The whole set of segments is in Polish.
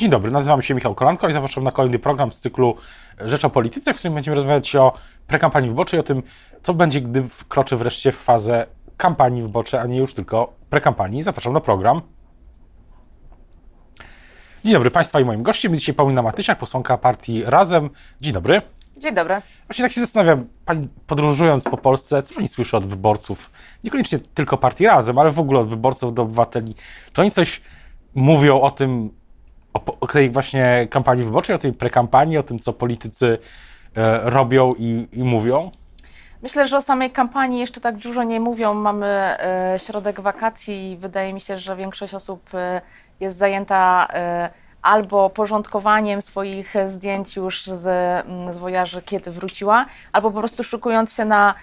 Dzień dobry, nazywam się Michał Kolanko i zapraszam na kolejny program z cyklu Rzecz o Polityce, w którym będziemy rozmawiać o prekampanii wyborczej, o tym, co będzie, gdy wkroczy wreszcie w fazę kampanii wyborczej, a nie już tylko prekampanii. Zapraszam na program. Dzień dobry Państwa i moim gościem jest dzisiaj Paulina Matysiak, posłanka partii Razem. Dzień dobry. Dzień dobry. Właśnie tak się zastanawiam, Pani podróżując po Polsce, co Pani słyszy od wyborców? Niekoniecznie tylko partii Razem, ale w ogóle od wyborców do obywateli. Czy oni coś mówią o tym, o, o tej właśnie kampanii wyborczej, o tej prekampanii, o tym, co politycy e, robią i, i mówią? Myślę, że o samej kampanii jeszcze tak dużo nie mówią. Mamy e, środek wakacji i wydaje mi się, że większość osób e, jest zajęta e, albo porządkowaniem swoich zdjęć już z, z wojaży, kiedy wróciła, albo po prostu szykując się na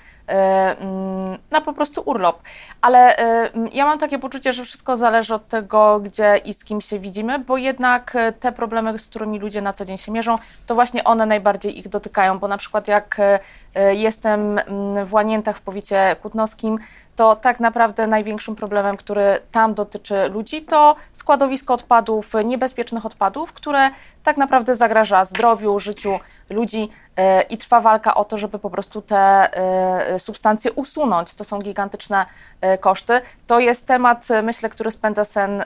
na po prostu urlop. Ale e, ja mam takie poczucie, że wszystko zależy od tego, gdzie i z kim się widzimy, bo jednak e, te problemy, z którymi ludzie na co dzień się mierzą, to właśnie one najbardziej ich dotykają, bo na przykład jak jestem mm, w Łaniętach w powiecie kutnowskim, to tak naprawdę największym problemem, który tam dotyczy ludzi, to składowisko odpadów, niebezpiecznych odpadów, które tak naprawdę zagraża zdrowiu, życiu ludzi e, i trwa walka o to, żeby po prostu te e, substancje usunąć. To są gigantyczne e, koszty. To jest temat, myślę, który spędza sen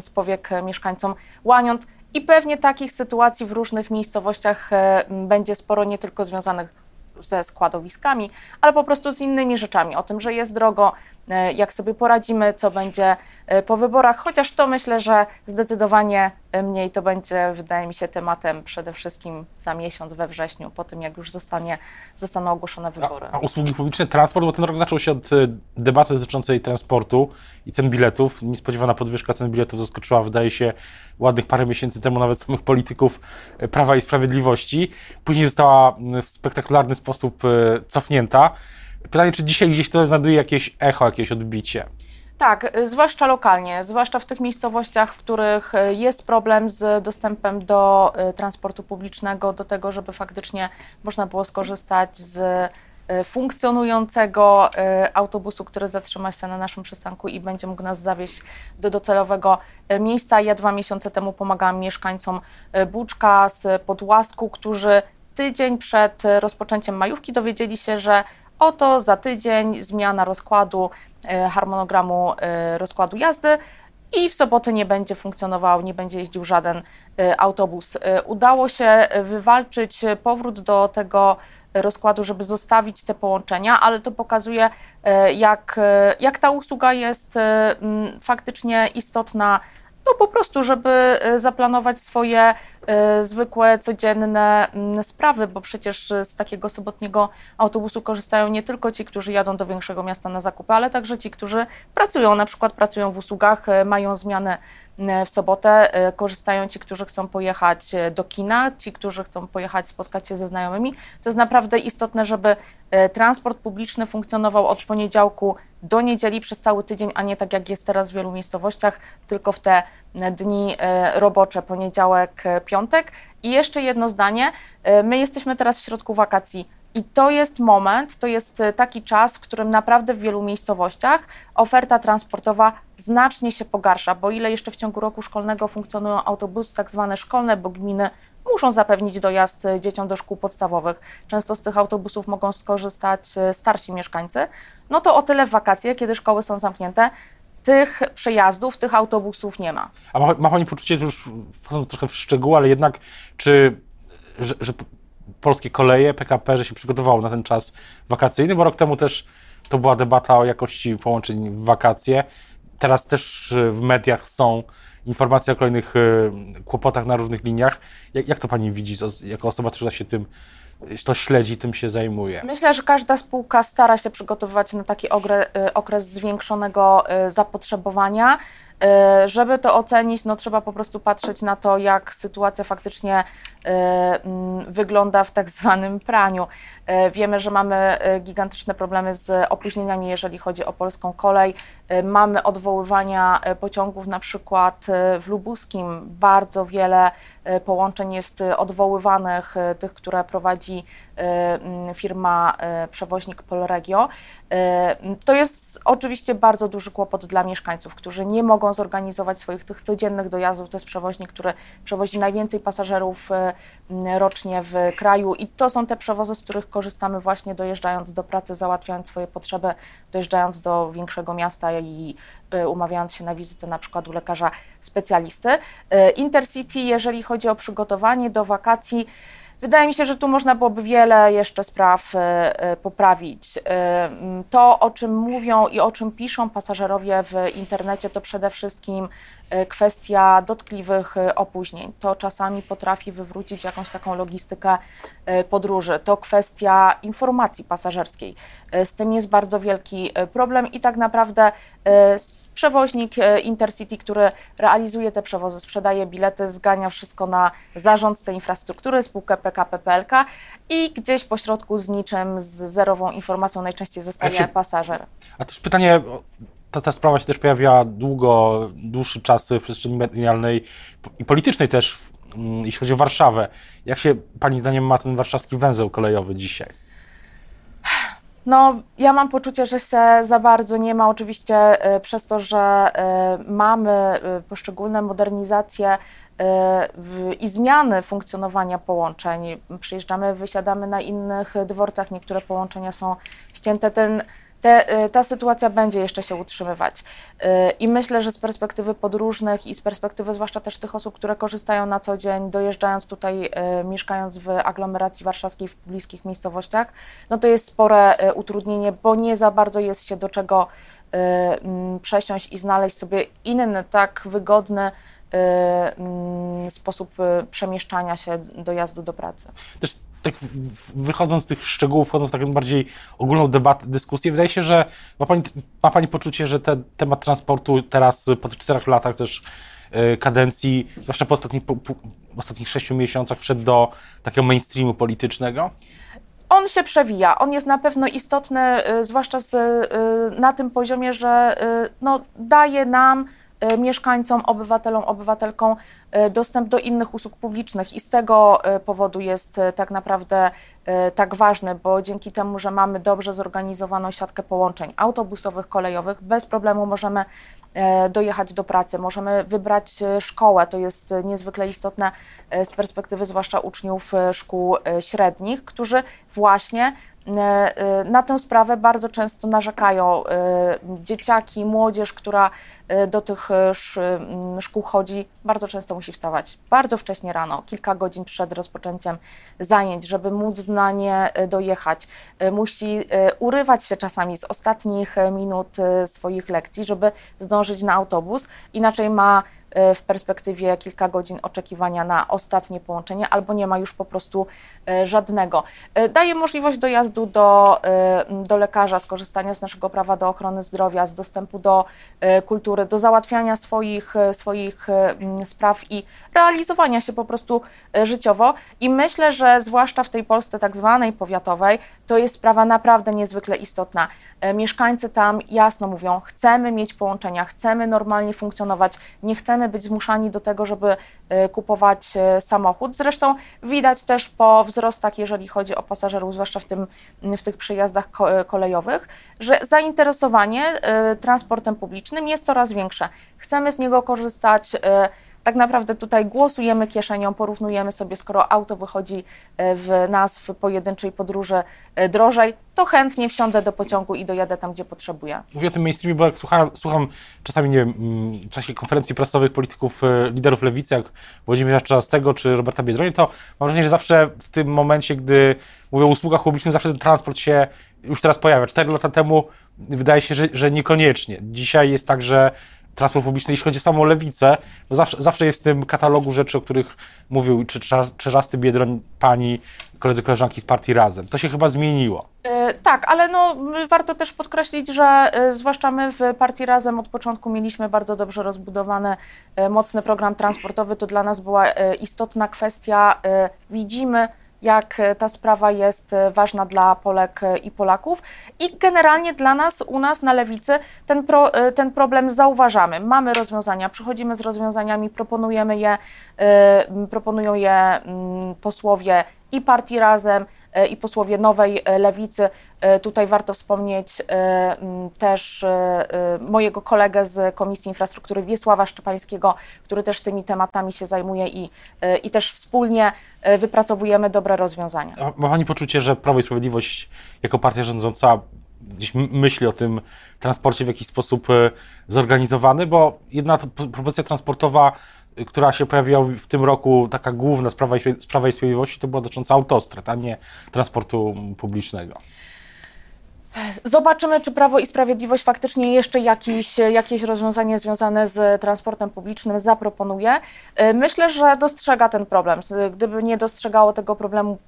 z powiek mieszkańcom Łaniąt. I pewnie takich sytuacji w różnych miejscowościach będzie sporo, nie tylko związanych ze składowiskami, ale po prostu z innymi rzeczami, o tym, że jest drogo, jak sobie poradzimy, co będzie e, po wyborach, chociaż to myślę, że zdecydowanie mniej to będzie, wydaje mi się, tematem przede wszystkim za miesiąc we wrześniu, po tym jak już zostanie, zostaną ogłoszone wybory. A, a usługi publiczne, transport, bo ten rok zaczął się od e, debaty dotyczącej transportu i cen biletów. Niespodziewana podwyżka cen biletów zaskoczyła, wydaje się, ładnych parę miesięcy temu nawet samych polityków Prawa i Sprawiedliwości. Później została w spektakularny sposób cofnięta. Pytanie, czy dzisiaj gdzieś to znajduje jakieś echo, jakieś odbicie? Tak, y, zwłaszcza lokalnie, zwłaszcza w tych miejscowościach, w których y, jest problem z dostępem do y, transportu publicznego, do tego, żeby faktycznie można było skorzystać z funkcjonującego autobusu, który zatrzyma się na naszym przystanku i będzie mógł nas zawieźć do docelowego miejsca. Ja dwa miesiące temu pomagałam mieszkańcom Buczka z Podłasku, którzy tydzień przed rozpoczęciem majówki dowiedzieli się, że oto za tydzień zmiana rozkładu, e, harmonogramu e, rozkładu jazdy i w sobotę nie będzie funkcjonował, nie będzie jeździł żaden e, autobus. Udało się wywalczyć powrót do tego rozkładu, żeby zostawić te połączenia, ale to pokazuje, jak, jak ta usługa jest faktycznie istotna no po prostu, żeby zaplanować swoje zwykłe, codzienne mm, sprawy, bo przecież z takiego sobotniego autobusu korzystają nie tylko ci, którzy jadą do większego miasta na zakupy, ale także ci, którzy pracują, na przykład pracują w usługach, y, mają zmianę w sobotę, korzystają ci, którzy chcą pojechać do kina, ci, którzy chcą pojechać spotkać się ze znajomymi. To jest naprawdę istotne, żeby transport publiczny funkcjonował od poniedziałku do niedzieli przez cały tydzień, a nie tak jak jest teraz w wielu miejscowościach, tylko w te dni e, robocze, poniedziałek, e, piątek. I jeszcze jedno zdanie. E, my jesteśmy teraz w środku wakacji. I to jest moment, to jest taki czas, w którym naprawdę w wielu miejscowościach oferta transportowa znacznie się pogarsza, bo ile jeszcze w ciągu roku szkolnego funkcjonują autobusy tak zwane szkolne, bo gminy muszą zapewnić dojazd dzieciom do szkół podstawowych. Często z tych autobusów mogą skorzystać starsi mieszkańcy. No to o tyle w wakacje, kiedy szkoły są zamknięte, tych przejazdów, tych autobusów nie ma. A ma, ma Pani poczucie, już wchodząc trochę w szczegóły, ale jednak, czy, że, że polskie koleje, PKP, że się przygotowało na ten czas wakacyjny, bo rok temu też to była debata o jakości połączeń w wakacje. Teraz też w mediach są informacje o kolejnych y, kłopotach na różnych liniach. Jak, jak to Pani widzi jako osoba, która się tym to śledzi, tym się zajmuje. Myślę, że każda spółka stara się przygotowywać na taki y, okres zwiększonego y, zapotrzebowania. Y, żeby to ocenić, no trzeba po prostu patrzeć na to, jak sytuacja faktycznie wygląda w tak zwanym praniu. Wiemy, że mamy gigantyczne problemy z opóźnieniami, jeżeli chodzi o polską kolej. Mamy odwoływania pociągów na przykład w Lubuskim. Bardzo wiele połączeń jest odwoływanych, tych, które prowadzi firma przewoźnik Polregio. To jest oczywiście bardzo duży kłopot dla mieszkańców, którzy nie mogą zorganizować swoich tych codziennych dojazdów. To jest przewoźnik, który przewozi najwięcej pasażerów rocznie w kraju i to są te przewozy, z których korzystamy właśnie dojeżdżając do pracy, załatwiając swoje potrzeby, dojeżdżając do większego miasta i y, umawiając się na wizytę na przykład u lekarza specjalisty. Y, Intercity, jeżeli chodzi o przygotowanie do wakacji, Wydaje mi się, że tu można byłoby wiele jeszcze spraw y, poprawić. To, o czym mówią i o czym piszą pasażerowie w internecie, to przede wszystkim kwestia dotkliwych e, opóźnień. To czasami potrafi wywrócić jakąś taką logistykę e, podróży. To kwestia informacji pasażerskiej. Z tym jest bardzo wielki problem i tak naprawdę przewoźnik Intercity, który realizuje te przewozy, sprzedaje bilety, zgania wszystko na zarządcę infrastruktury, spółkę PKP PLK i gdzieś pośrodku z niczym, z zerową informacją najczęściej zostaje się, pasażer. A też pytanie ta, ta sprawa się też pojawiała długo, dłuższy czas w przestrzeni medialnej i politycznej też, mm, jeśli chodzi o Warszawę. Jak się Pani zdaniem ma ten warszawski węzeł kolejowy dzisiaj? No, ja mam poczucie, że się za bardzo nie ma. Oczywiście y, przez to, że y, mamy y, poszczególne modernizacje i zmiany funkcjonowania połączeń. Przyjeżdżamy, wysiadamy na innych dworcach, niektóre połączenia są ścięte. Ten te, y, ta sytuacja będzie jeszcze się utrzymywać. Y, I myślę, że z perspektywy podróżnych i z perspektywy zwłaszcza też tych osób, które korzystają na co dzień, dojeżdżając tutaj, y, mieszkając w aglomeracji warszawskiej, w bliskich miejscowościach, no to jest spore utrudnienie, bo nie za bardzo jest się do czego przesiąść i znaleźć sobie inny, tak wygodny, sposób przemieszczania się, dojazdu do pracy. Też tak wychodząc z tych szczegółów, wchodząc w taką bardziej ogólną debatę, dyskusję, wydaje się, że ma Pani, ma pani poczucie, że ten temat transportu teraz po tych czterech latach też e, kadencji, zwłaszcza po, ostatnich, po, po ostatnich sześciu miesiącach, wszedł do takiego mainstreamu politycznego? On się przewija. On jest na pewno istotny, e, zwłaszcza z, na tym poziomie, że no, daje nam mieszkańcom, obywatelom, obywatelkom e, dostęp do innych usług publicznych. I z tego e, powodu jest tak naprawdę tak ważny, bo dzięki temu, że mamy dobrze zorganizowaną siatkę połączeń autobusowych, kolejowych, bez problemu możemy dojechać do pracy, możemy wybrać szkołę, to jest niezwykle istotne z perspektywy zwłaszcza uczniów szkół średnich, którzy właśnie na tę sprawę bardzo często narzekają dzieciaki, młodzież, która do tych szkół chodzi, bardzo często musi wstawać bardzo wcześnie rano, kilka godzin przed rozpoczęciem zajęć, żeby móc na nie dojechać. Musi urywać się czasami z ostatnich minut swoich lekcji, żeby zdążyć na autobus, inaczej ma E, w perspektywie kilka godzin oczekiwania na ostatnie połączenie, albo nie ma już po prostu e, żadnego. E, daje możliwość dojazdu do, do lekarza, skorzystania z naszego prawa do ochrony zdrowia, z dostępu do kultury, do załatwiania swoich, swoich spraw i realizowania się po prostu życiowo. I myślę, że zwłaszcza w tej Polsce tak zwanej powiatowej, to jest sprawa naprawdę niezwykle istotna. Mieszkańcy tam jasno mówią: chcemy mieć połączenia, chcemy normalnie funkcjonować, nie chcemy być zmuszani do tego, żeby e, kupować e, samochód. Zresztą widać też po wzrostach, jeżeli chodzi o pasażerów, zwłaszcza w, tym, w tych przyjazdach e, kolejowych, że zainteresowanie transportem publicznym jest coraz większe. Chcemy z niego korzystać tak naprawdę tutaj głosujemy kieszenią, porównujemy sobie, skoro auto wychodzi e, w nas w pojedynczej podróży e, drożej, to chętnie wsiądę do pociągu i dojadę tam, gdzie potrzebuję. Mówię o tym mainstreamie, bo jak słucham, słucham czasami, nie wiem, mm, w czasie konferencji prasowych polityków, e, liderów lewicy, jak Włodzimierza Czastego czy Roberta Biedronia, to mam wrażenie, że zawsze w tym momencie, gdy mówią o usługach publicznych, zawsze ten transport się już teraz pojawia. Cztery lata temu wydaje się, że, że niekoniecznie. Dzisiaj jest tak, że transport publiczny, jeśli chodzi o samą lewicę, no zawsze, zawsze jest w tym katalogu rzeczy, o których mówił czy Czerzasty Biedroń, pani, koledzy, koleżanki z partii Razem. To się chyba zmieniło. Yy, tak, ale no, warto też podkreślić, że yy, zwłaszcza my w partii Razem od początku mieliśmy bardzo dobrze rozbudowany, yy, mocny program transportowy. To dla nas była istotna kwestia. Widzimy, jak ta sprawa jest ważna dla Polek i Polaków. I generalnie dla nas, u nas na lewicy, ten, pro, ten problem zauważamy. Mamy rozwiązania, przychodzimy z rozwiązaniami, proponujemy je, proponują je mm, posłowie i partii razem, E, i posłowie nowej e, lewicy. E, tutaj warto wspomnieć też mojego kolegę z Komisji Infrastruktury Wiesława Szczepańskiego, który też tymi tematami się zajmuje i, i też wspólnie wypracowujemy dobre rozwiązania. Ma Pani poczucie, że Prawo i Sprawiedliwość jako partia rządząca gdzieś myśli o tym transporcie w jakiś sposób zorganizowany, bo jedna propozycja transportowa która się pojawiła w tym roku, taka główna sprawa, sprawa i Sprawiedliwości, to była dotycząca autostrad, a nie transportu publicznego. Zobaczymy, czy Prawo i Sprawiedliwość faktycznie jeszcze jakieś, jakieś rozwiązanie związane z transportem publicznym zaproponuje. Y, myślę, że dostrzega ten problem. Gdyby nie dostrzegało tego problemu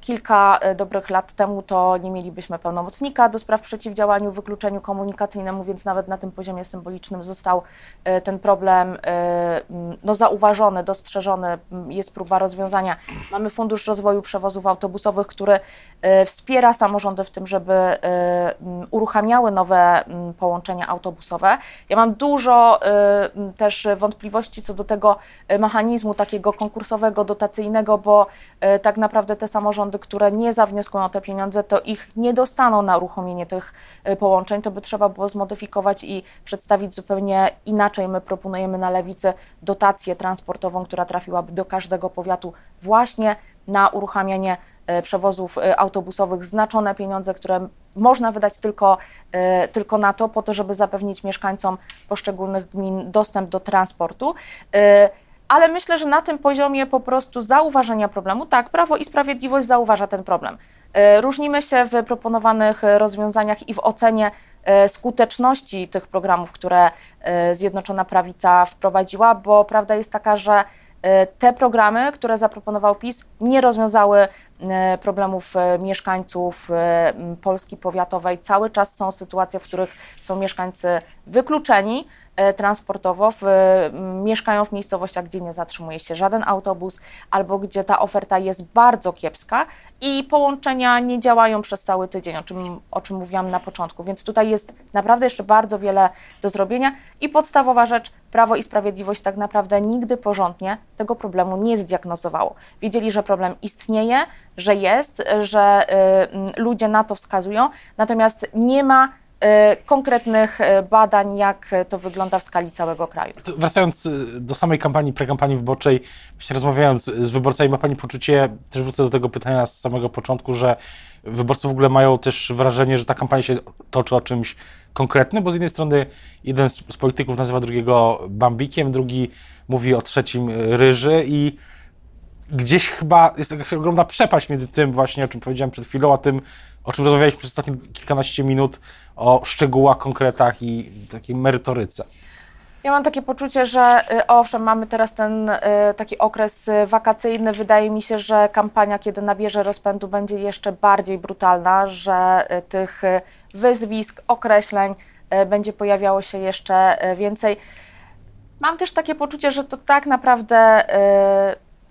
kilka y, dobrych lat temu, to nie mielibyśmy pełnomocnika do spraw przeciwdziałaniu wykluczeniu komunikacyjnemu, więc nawet na tym poziomie symbolicznym został y, ten problem no, zauważony, dostrzeżony, jest próba rozwiązania. Mamy Fundusz Rozwoju Przewozów Autobusowych, który wspiera samorządy w tym, żeby uruchamiały nowe mm, połączenia autobusowe. Ja mam dużo y, też wątpliwości co do tego mechanizmu takiego konkursowego, dotacyjnego, bo y, tak naprawdę te samorządy, które nie zawnioskują o te pieniądze, to ich nie dostaną na uruchomienie tych połączeń. To by trzeba było zmodyfikować i przedstawić zupełnie inaczej. My proponujemy na lewicy dotację transportową, która trafiłaby do każdego powiatu właśnie na uruchamianie przewozów e, autobusowych znaczone pieniądze, które można wydać tylko, e, tylko na to, po to, żeby zapewnić mieszkańcom poszczególnych gmin dostęp do transportu. Ale myślę, że na tym poziomie po prostu zauważenia problemu, tak, Prawo i Sprawiedliwość zauważa ten problem. Różnimy się w proponowanych rozwiązaniach i w ocenie skuteczności tych programów, które Zjednoczona Prawica wprowadziła, bo prawda jest taka, że te programy, które zaproponował PiS, nie rozwiązały E, problemów e, mieszkańców e, Polski powiatowej. Cały czas są sytuacje, w których są mieszkańcy wykluczeni transportowo, w, mieszkają w miejscowościach, gdzie nie zatrzymuje się żaden autobus, albo gdzie ta oferta jest bardzo kiepska i połączenia nie działają przez cały tydzień, o czym, o czym mówiłam na początku. Więc tutaj jest naprawdę jeszcze bardzo wiele do zrobienia i podstawowa rzecz, Prawo i Sprawiedliwość tak naprawdę nigdy porządnie tego problemu nie zdiagnozowało. Wiedzieli, że problem istnieje, że jest, że y, ludzie na to wskazują, natomiast nie ma y, konkretnych y, badań, jak to wygląda w skali całego kraju. Wracając do samej kampanii, prekampanii wyborczej, właśnie rozmawiając z wyborcami, ma Pani poczucie, też wrócę do tego pytania z samego początku, że wyborcy w ogóle mają też wrażenie, że ta kampania się toczy o czymś konkretnym, bo z jednej strony jeden z polityków nazywa drugiego Bambikiem, drugi mówi o trzecim Ryży i gdzieś chyba jest jakaś ogromna przepaść między tym właśnie, o czym powiedziałem przed chwilą, a tym, o czym rozmawialiśmy przez ostatnie kilkanaście minut, o szczegółach, konkretach i takiej merytoryce. Ja mam takie poczucie, że y, owszem, mamy teraz ten y, taki okres y, wakacyjny. Wydaje mi się, że kampania, kiedy nabierze rozpędu, będzie jeszcze bardziej brutalna, że tych wyzwisk, określeń będzie pojawiało się jeszcze więcej. Mam też takie poczucie, że to tak naprawdę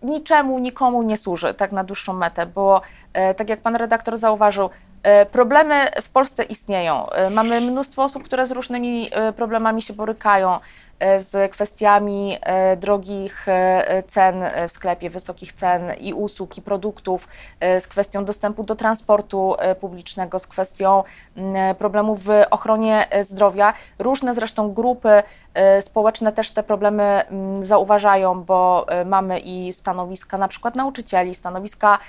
niczemu, nikomu nie służy tak na dłuższą metę, bo e, tak jak pan redaktor zauważył, e, Problemy w Polsce istnieją. E, mamy mnóstwo osób, które z różnymi problemami się borykają. Z kwestiami drogich cen w sklepie, wysokich cen i usług, i produktów, z kwestią dostępu do transportu publicznego, z kwestią problemów w ochronie zdrowia. Różne zresztą grupy społeczne też te problemy zauważają, bo mamy i stanowiska na przykład nauczycieli, stanowiska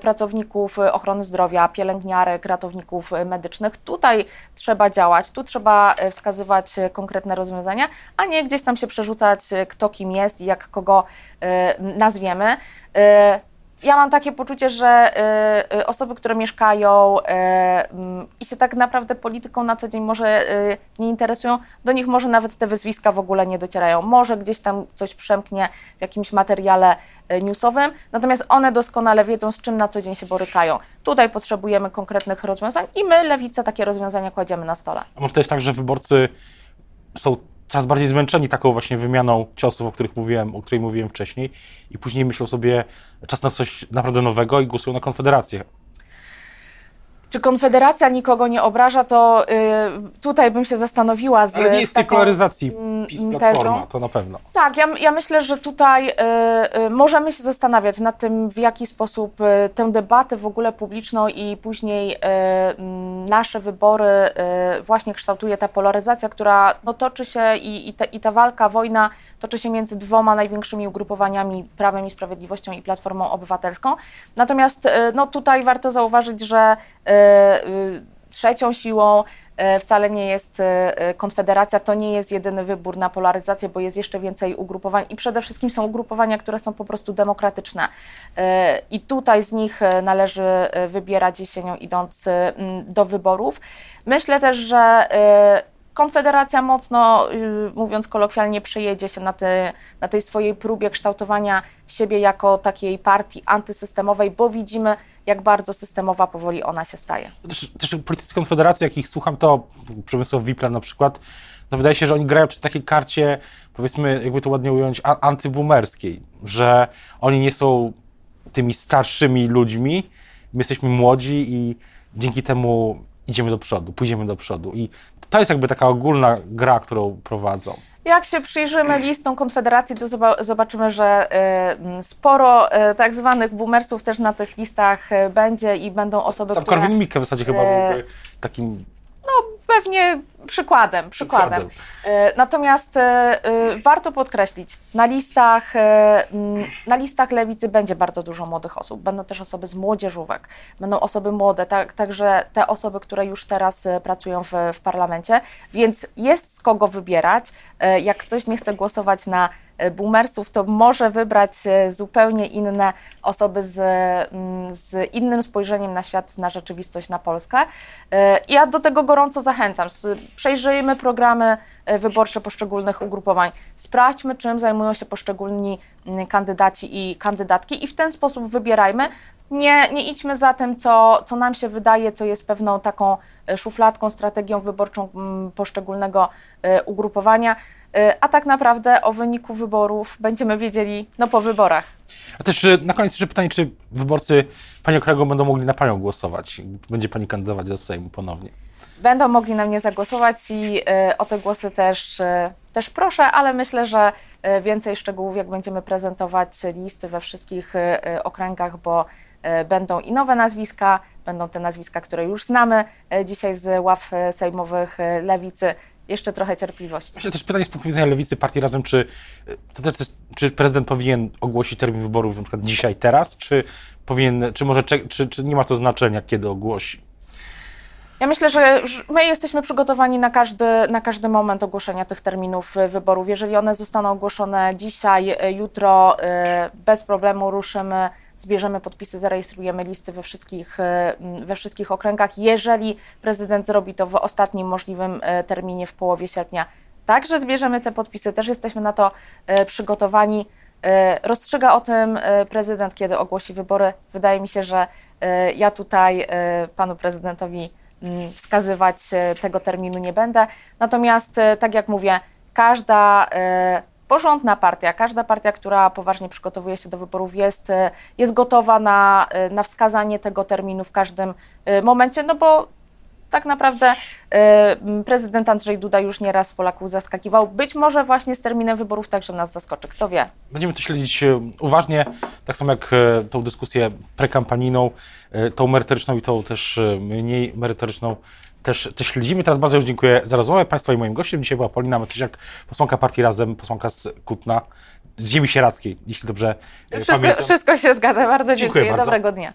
pracowników ochrony zdrowia, pielęgniarek, ratowników medycznych. Tutaj trzeba działać, tu trzeba wskazywać konkretne rozwiązania, a nie gdzieś tam się przerzucać, e, kto kim jest i jak kogo e, nazwiemy. Ja mam takie poczucie, że osoby, które mieszkają i się tak naprawdę polityką na co dzień może nie interesują, do nich może nawet te wyzwiska w ogóle nie docierają. Może gdzieś tam coś przemknie w jakimś materiale newsowym, natomiast one doskonale wiedzą, z czym na co dzień się borykają. Tutaj potrzebujemy konkretnych rozwiązań i my, Lewica, takie rozwiązania kładziemy na stole. A może to jest tak, że wyborcy są coraz bardziej zmęczeni taką właśnie wymianą ciosów, o których mówiłem, o której mówiłem wcześniej i później myślą sobie czas na coś naprawdę nowego i głosują na Konfederację. Czy Konfederacja nikogo nie obraża, to y, tutaj bym się zastanowiła z Ale nie jest z tej polaryzacji mm, PiS-Platforma, tezą. to na pewno. Tak, ja, ja myślę, że tutaj y, y, możemy się zastanawiać nad tym, w jaki sposób y, tę debatę w ogóle publiczną i później y, mm, nasze wybory y, właśnie kształtuje ta polaryzacja, która no, toczy się i, i, ta, i ta walka, wojna toczy się między dwoma największymi ugrupowaniami, Prawem i Sprawiedliwością i Platformą Obywatelską. Natomiast no, tutaj warto zauważyć, że trzecią siłą e, wcale nie jest e, Konfederacja, to nie jest jedyny wybór na polaryzację, bo jest jeszcze więcej ugrupowań i przede wszystkim są ugrupowania, które są po prostu demokratyczne. I tutaj z nich należy wybierać jesienią idąc do wyborów. Myślę też, że Konfederacja mocno, y, mówiąc kolokwialnie, przejedzie się na, te, na tej swojej próbie kształtowania siebie jako takiej partii antysystemowej, bo widzimy, jak bardzo systemowa powoli ona się staje. Też, też politycy Konfederacji, jak ich słucham, to Przemysław Wipler na przykład, to wydaje się, że oni grają przy takiej karcie, powiedzmy, jakby to ładnie ująć, antyboomerskiej, że oni nie są tymi starszymi ludźmi, my jesteśmy młodzi i dzięki temu idziemy do przodu, pójdziemy do przodu. I to jest jakby taka ogólna gra, którą prowadzą. Jak się przyjrzymy listom Konfederacji, to zoba- zobaczymy, że y, m, sporo y, tak zwanych boomersów też na tych listach y, będzie i będą osoby, Sam które Korwin Mikke w zasadzie chyba byłby takim pewnie przykładem, przykładem. E, Natomiast e, e, warto podkreślić, na listach, na listach lewicy będzie bardzo dużo młodych osób. Będą też osoby z młodzieżówek, będą osoby młode, tak, także te osoby, które już teraz pracują w, w parlamencie, więc jest z kogo wybierać. Jak ktoś nie chce głosować na boomersów, to może wybrać zupełnie inne osoby z, z innym spojrzeniem na świat, na rzeczywistość, na Polskę. Ja do tego gorąco zachęcam. Przejrzyjmy programy e, wyborcze poszczególnych ugrupowań. Sprawdźmy, czym zajmują się poszczególni mm, kandydaci i kandydatki i w ten sposób wybierajmy. Nie, nie idźmy za tym, co, co nam się wydaje, co jest pewną taką e, szufladką, strategią wyborczą mm, poszczególnego e, ugrupowania, a tak naprawdę o wyniku wyborów będziemy wiedzieli no, po wyborach. A też na koniec jeszcze pytanie, czy wyborcy Pani Okręgu będą mogli na Panią głosować? Będzie Pani kandydować do Sejmu ponownie? Będą mogli na mnie zagłosować i e, o te głosy też, e, też proszę, ale myślę, że e, więcej szczegółów, jak będziemy prezentować listy we wszystkich okręgach, bo będą i nowe nazwiska, będą te nazwiska, które już znamy dzisiaj z ław sejmowych lewicy. Jeszcze trochę cierpliwości. Myślę też pytanie z punktu widzenia lewicy partii razem, czy, czy prezydent powinien ogłosić termin wyborów na przykład dzisiaj, teraz, czy powinien, czy może, czy, czy nie ma to znaczenia, kiedy ogłosi? Ja myślę, że my jesteśmy przygotowani na każdy, na każdy moment ogłoszenia tych terminów y, wyborów. Jeżeli one zostaną ogłoszone dzisiaj, y, jutro, y, bez problemu ruszymy, zbierzemy podpisy, zarejestrujemy listy we wszystkich, we wszystkich okręgach. Jeżeli prezydent zrobi to w ostatnim możliwym terminie w połowie sierpnia, także zbierzemy te podpisy, też jesteśmy na to przygotowani. Rozstrzyga o tym prezydent, kiedy ogłosi wybory. Wydaje mi się, że ja tutaj panu prezydentowi wskazywać e, tego terminu nie będę. Natomiast, e, tak jak mówię, każda e, porządna partia, każda partia, która poważnie przygotowuje się do wyborów, jest, jest gotowa na, na wskazanie tego terminu w każdym momencie, no bo tak naprawdę e, prezydent Andrzej Duda już nieraz Polaków zaskakiwał. Być może właśnie z terminem wyborów także nas zaskoczy, kto wie. Będziemy to śledzić e, uważnie, tak samo jak e, tą dyskusję prekampanijną, tą merytoryczną i tą też mniej merytoryczną też, też śledzimy. Teraz bardzo już dziękuję za rozmowę Państwa i moim gościem. Dzisiaj była Paulina Matysiak, posłanka partii Razem, posłanka z Kutna, z ziemi sieradzkiej, jeśli dobrze Wszystko, pamiętam. wszystko się zgadza. Bardzo Dziękuję dziękuję. bardzo. Dobrego dnia.